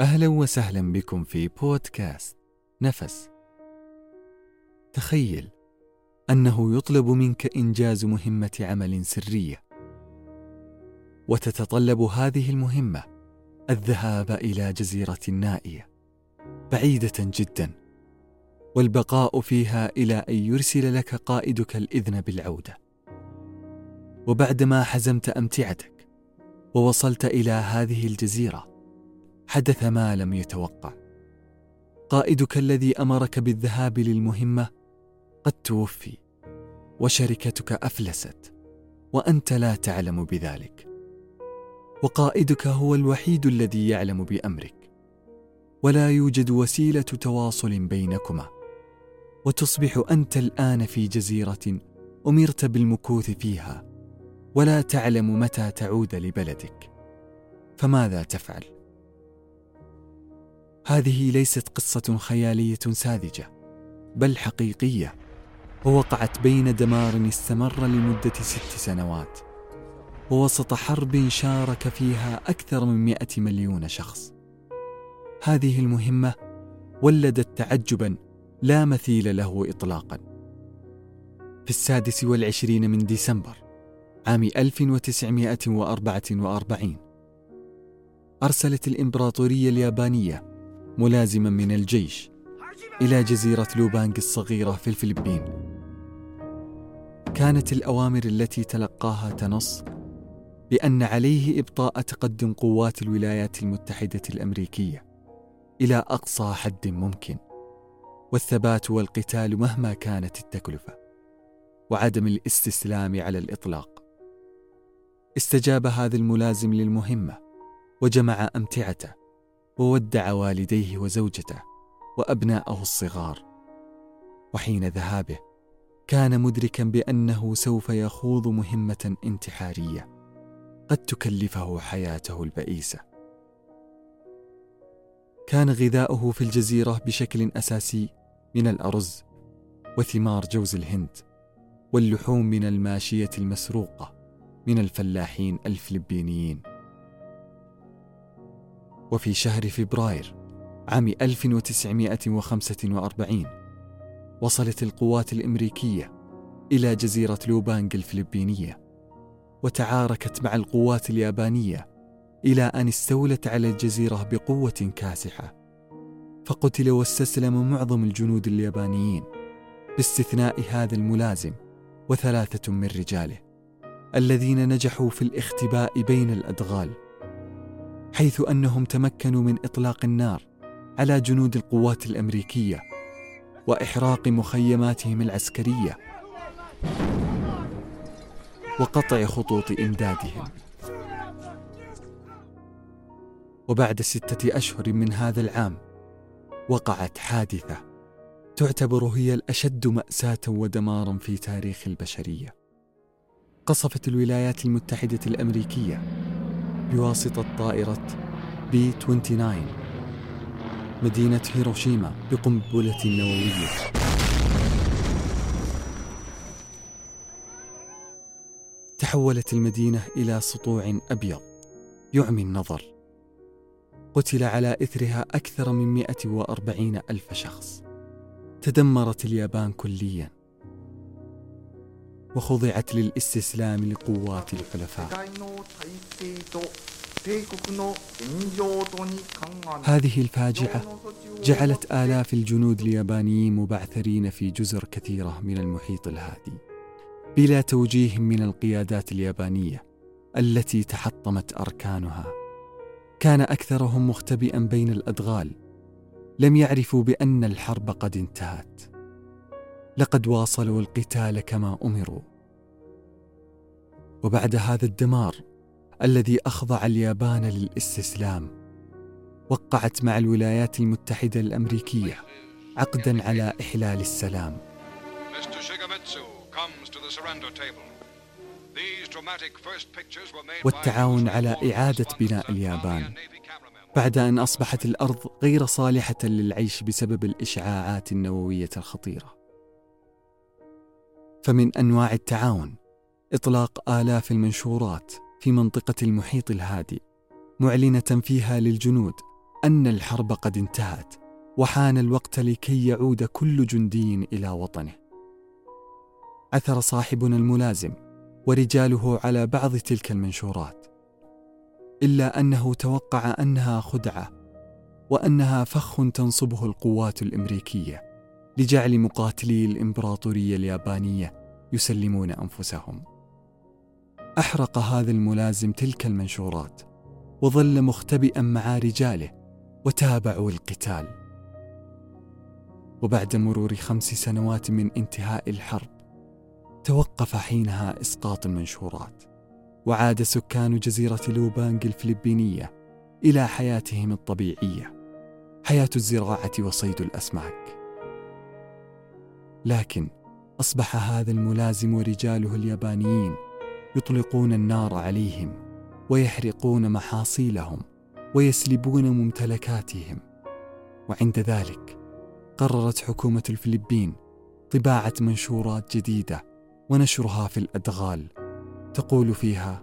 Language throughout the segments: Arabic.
أهلا وسهلا بكم في بودكاست نفس. تخيل أنه يطلب منك إنجاز مهمة عمل سرية، وتتطلب هذه المهمة الذهاب إلى جزيرة نائية بعيدة جدا، والبقاء فيها إلى أن يرسل لك قائدك الإذن بالعودة. وبعدما حزمت أمتعتك ووصلت إلى هذه الجزيرة حدث ما لم يتوقع. قائدك الذي أمرك بالذهاب للمهمة قد توفي وشركتك أفلست وأنت لا تعلم بذلك. وقائدك هو الوحيد الذي يعلم بأمرك. ولا يوجد وسيلة تواصل بينكما. وتصبح أنت الآن في جزيرة أمرت بالمكوث فيها ولا تعلم متى تعود لبلدك. فماذا تفعل؟ هذه ليست قصة خيالية ساذجة بل حقيقية. ووقعت بين دمار استمر لمدة ست سنوات. ووسط حرب شارك فيها أكثر من مئة مليون شخص. هذه المهمة ولدت تعجبا لا مثيل له إطلاقا. في السادس والعشرين من ديسمبر عام 1944 أرسلت الإمبراطورية اليابانية ملازما من الجيش إلى جزيرة لوبانغ الصغيرة في الفلبين. كانت الأوامر التي تلقاها تنص بأن عليه إبطاء تقدم قوات الولايات المتحدة الأمريكية إلى أقصى حد ممكن والثبات والقتال مهما كانت التكلفة وعدم الاستسلام على الإطلاق. استجاب هذا الملازم للمهمة وجمع أمتعته وودع والديه وزوجته وأبناءه الصغار. وحين ذهابه كان مدركا بأنه سوف يخوض مهمة انتحارية قد تكلفه حياته البئيسة. كان غذاؤه في الجزيرة بشكل أساسي من الأرز وثمار جوز الهند واللحوم من الماشية المسروقة من الفلاحين الفلبينيين. وفي شهر فبراير عام 1945 وصلت القوات الأمريكية إلى جزيرة لوبانغ الفلبينية وتعاركت مع القوات اليابانية إلى أن استولت على الجزيرة بقوة كاسحة فقتل واستسلم معظم الجنود اليابانيين باستثناء هذا الملازم وثلاثة من رجاله الذين نجحوا في الاختباء بين الأدغال. حيث أنهم تمكنوا من إطلاق النار على جنود القوات الأمريكية وإحراق مخيماتهم العسكرية وقطع خطوط إمدادهم. وبعد ستة أشهر من هذا العام وقعت حادثة تعتبر هي الأشد مأساة ودمارا في تاريخ البشرية. قصفت الولايات المتحدة الأمريكية بواسطة طائرة بي 29 مدينة هيروشيما بقنبلة نووية. تحولت المدينة إلى سطوع أبيض يعمي النظر. قتل على إثرها أكثر من 140 ألف شخص. تدمرت اليابان كلياً. وخضعت للاستسلام لقوات الحلفاء. هذه الفاجعة جعلت آلاف الجنود اليابانيين مبعثرين في جزر كثيرة من المحيط الهادي. بلا توجيه من القيادات اليابانية التي تحطمت أركانها كان أكثرهم مختبئا بين الأدغال. لم يعرفوا بأن الحرب قد انتهت. لقد واصلوا القتال كما أمروا. وبعد هذا الدمار الذي أخضع اليابان للإستسلام وقعت مع الولايات المتحدة الأمريكية عقدا على إحلال السلام. والتعاون على إعادة بناء اليابان بعد أن أصبحت الأرض غير صالحة للعيش بسبب الإشعاعات النووية الخطيرة. فمن أنواع التعاون إطلاق آلاف المنشورات في منطقة المحيط الهادي. معلنة فيها للجنود أن الحرب قد انتهت وحان الوقت لكي يعود كل جندي إلى وطنه. عثر صاحبنا الملازم ورجاله على بعض تلك المنشورات. إلا أنه توقع أنها خدعة وأنها فخ تنصبه القوات الأمريكية. لجعل مقاتلي الإمبراطورية اليابانية يسلمون أنفسهم. أحرق هذا الملازم تلك المنشورات وظل مختبئا مع رجاله وتابعوا القتال. وبعد مرور خمس سنوات من انتهاء الحرب توقف حينها إسقاط المنشورات وعاد سكان جزيرة لوبانج الفلبينية إلى حياتهم الطبيعية حياة الزراعة وصيد الأسماك. لكن أصبح هذا الملازم ورجاله اليابانيين يطلقون النار عليهم ويحرقون محاصيلهم ويسلبون ممتلكاتهم. وعند ذلك قررت حكومة الفلبين طباعة منشورات جديدة ونشرها في الأدغال. تقول فيها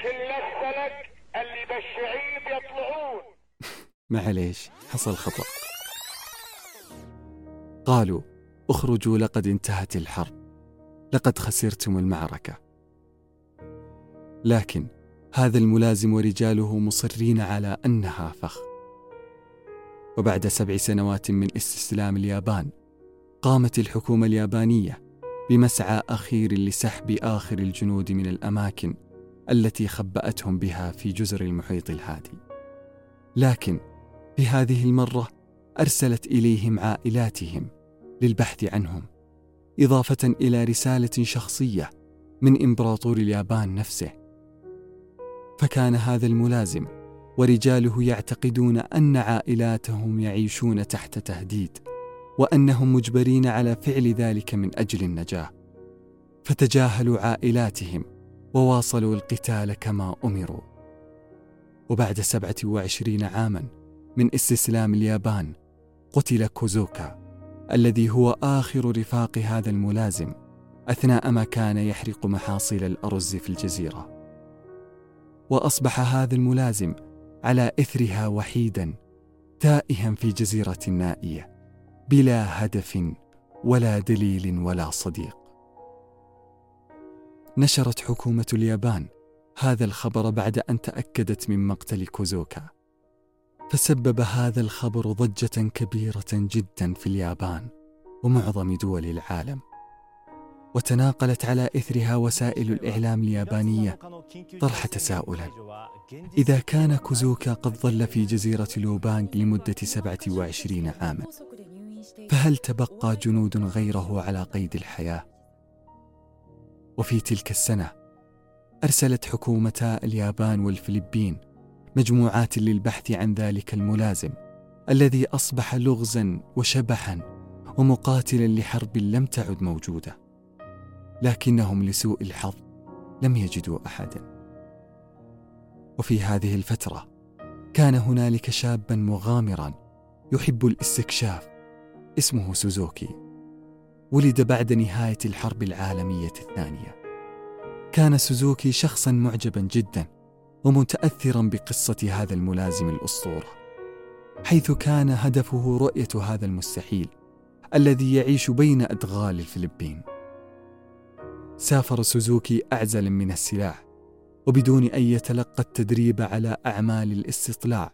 كل السلك اللي بالشعيب يطلعون. معليش حصل خطأ. قالوا اخرجوا لقد انتهت الحرب. لقد خسرتم المعركة. لكن هذا الملازم ورجاله مصرين على أنها فخ. وبعد سبع سنوات من استسلام اليابان قامت الحكومة اليابانية بمسعى أخير لسحب آخر الجنود من الأماكن التي خبأتهم بها في جزر المحيط الهادي. لكن في هذه المرة أرسلت إليهم عائلاتهم للبحث عنهم إضافة إلى رسالة شخصية من إمبراطور اليابان نفسه. فكان هذا الملازم ورجاله يعتقدون أن عائلاتهم يعيشون تحت تهديد وأنهم مجبرين على فعل ذلك من أجل النجاة. فتجاهلوا عائلاتهم وواصلوا القتال كما أمروا. وبعد سبعة وعشرين عاما من استسلام اليابان قتل كوزوكا. الذي هو آخر رفاق هذا الملازم أثناء ما كان يحرق محاصيل الأرز في الجزيرة. وأصبح هذا الملازم على إثرها وحيدا تائها في جزيرة نائية بلا هدف ولا دليل ولا صديق. نشرت حكومة اليابان هذا الخبر بعد أن تأكدت من مقتل كوزوكا. فسبب هذا الخبر ضجة كبيرة جدا في اليابان ومعظم دول العالم وتناقلت على إثرها وسائل الإعلام اليابانية طرح تساؤلا إذا كان كوزوكا قد ظل في جزيرة لوبانغ لمدة 27 عاما فهل تبقى جنود غيره على قيد الحياة؟ وفي تلك السنة أرسلت حكومتا اليابان والفلبين مجموعات للبحث عن ذلك الملازم الذي أصبح لغزا وشبحا ومقاتلا لحرب لم تعد موجودة. لكنهم لسوء الحظ لم يجدوا احدا. وفي هذه الفترة كان هنالك شابا مغامرا يحب الاستكشاف اسمه سوزوكي. ولد بعد نهاية الحرب العالمية الثانية. كان سوزوكي شخصا معجبا جدا ومتاثرا بقصة هذا الملازم الأسطورة حيث كان هدفه رؤية هذا المستحيل الذي يعيش بين أدغال الفلبين. سافر سوزوكي أعزلا من السلاح وبدون أن يتلقى التدريب على أعمال الاستطلاع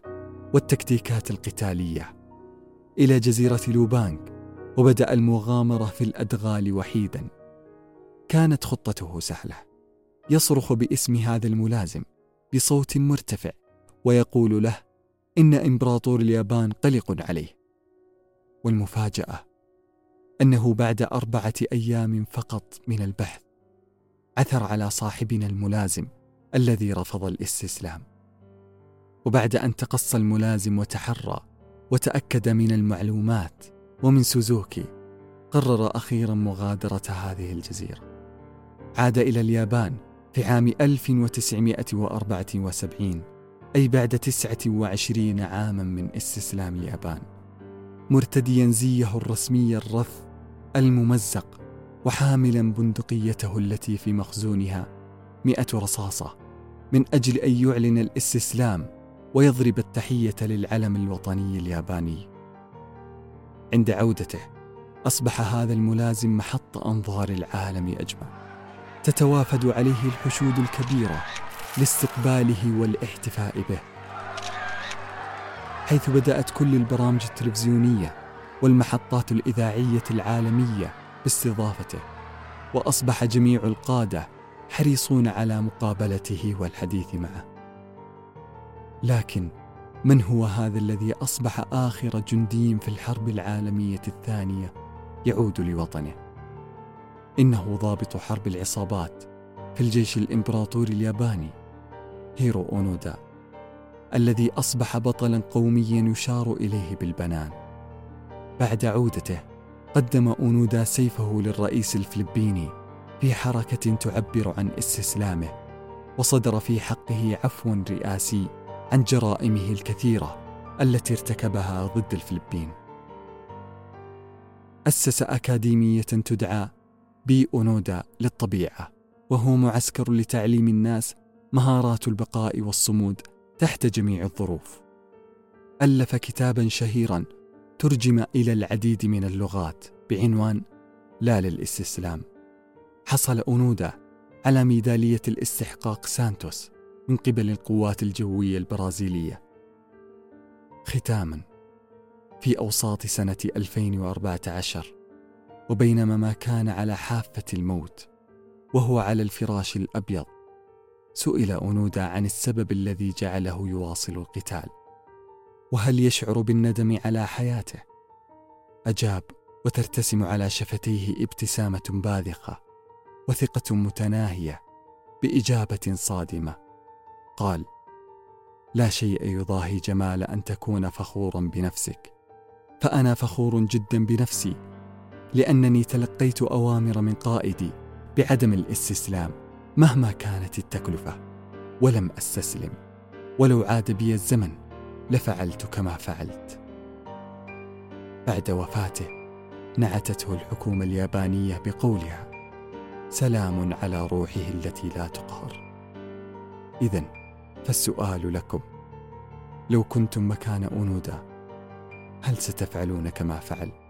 والتكتيكات القتالية. إلى جزيرة لوبانغ وبدأ المغامرة في الأدغال وحيدا. كانت خطته سهلة يصرخ باسم هذا الملازم بصوت مرتفع ويقول له إن إمبراطور اليابان قلق عليه. والمفاجأة أنه بعد أربعة أيام فقط من البحث عثر على صاحبنا الملازم الذي رفض الاستسلام. وبعد أن تقصى الملازم وتحرى وتأكد من المعلومات ومن سوزوكي قرر أخيرا مغادرة هذه الجزيرة. عاد إلى اليابان في عام 1974 أي بعد 29 عاما من استسلام اليابان. مرتديا زيه الرسمي الرث الممزق وحاملا بندقيته التي في مخزونها مئة رصاصة من أجل أن يعلن الاستسلام ويضرب التحية للعلم الوطني الياباني. عند عودته أصبح هذا الملازم محط أنظار العالم أجمع. تتوافد عليه الحشود الكبيرة لاستقباله والاحتفاء به. حيث بدأت كل البرامج التلفزيونية والمحطات الإذاعية العالمية باستضافته وأصبح جميع القادة حريصون على مقابلته والحديث معه. لكن من هو هذا الذي أصبح آخر جندي في الحرب العالمية الثانية يعود لوطنه؟ إنه ضابط حرب العصابات في الجيش الإمبراطوري الياباني هيرو أونودا الذي أصبح بطلا قوميا يشار إليه بالبنان. بعد عودته قدم أونودا سيفه للرئيس الفلبيني في حركة تعبر عن استسلامه وصدر في حقه عفو رئاسي عن جرائمه الكثيرة التي ارتكبها ضد الفلبين. أسس أكاديمية تدعى بي اونودا للطبيعة وهو معسكر لتعليم الناس مهارات البقاء والصمود تحت جميع الظروف ألف كتابا شهيرا ترجم إلى العديد من اللغات بعنوان لا للاستسلام حصل اونودا على ميدالية الاستحقاق سانتوس من قبل القوات الجوية البرازيلية. ختاما في أوساط سنة 2014 وبينما ما كان على حافة الموت وهو على الفراش الأبيض سئل أونودا عن السبب الذي جعله يواصل القتال. وهل يشعر بالندم على حياته؟ أجاب وترتسم على شفتيه ابتسامة باذخة وثقة متناهية بإجابة صادمة. قال لا شيء يضاهي جمال أن تكون فخورا بنفسك فأنا فخور جدا بنفسي لأنني تلقيت أوامر من قائدي بعدم الاستسلام مهما كانت التكلفة ولم أستسلم. ولو عاد بي الزمن لفعلت كما فعلت. بعد وفاته نعتته الحكومة اليابانية بقولها سلام على روحه التي لا تقهر. إذن فالسؤال لكم لو كنتم مكان أنودا هل ستفعلون كما فعل؟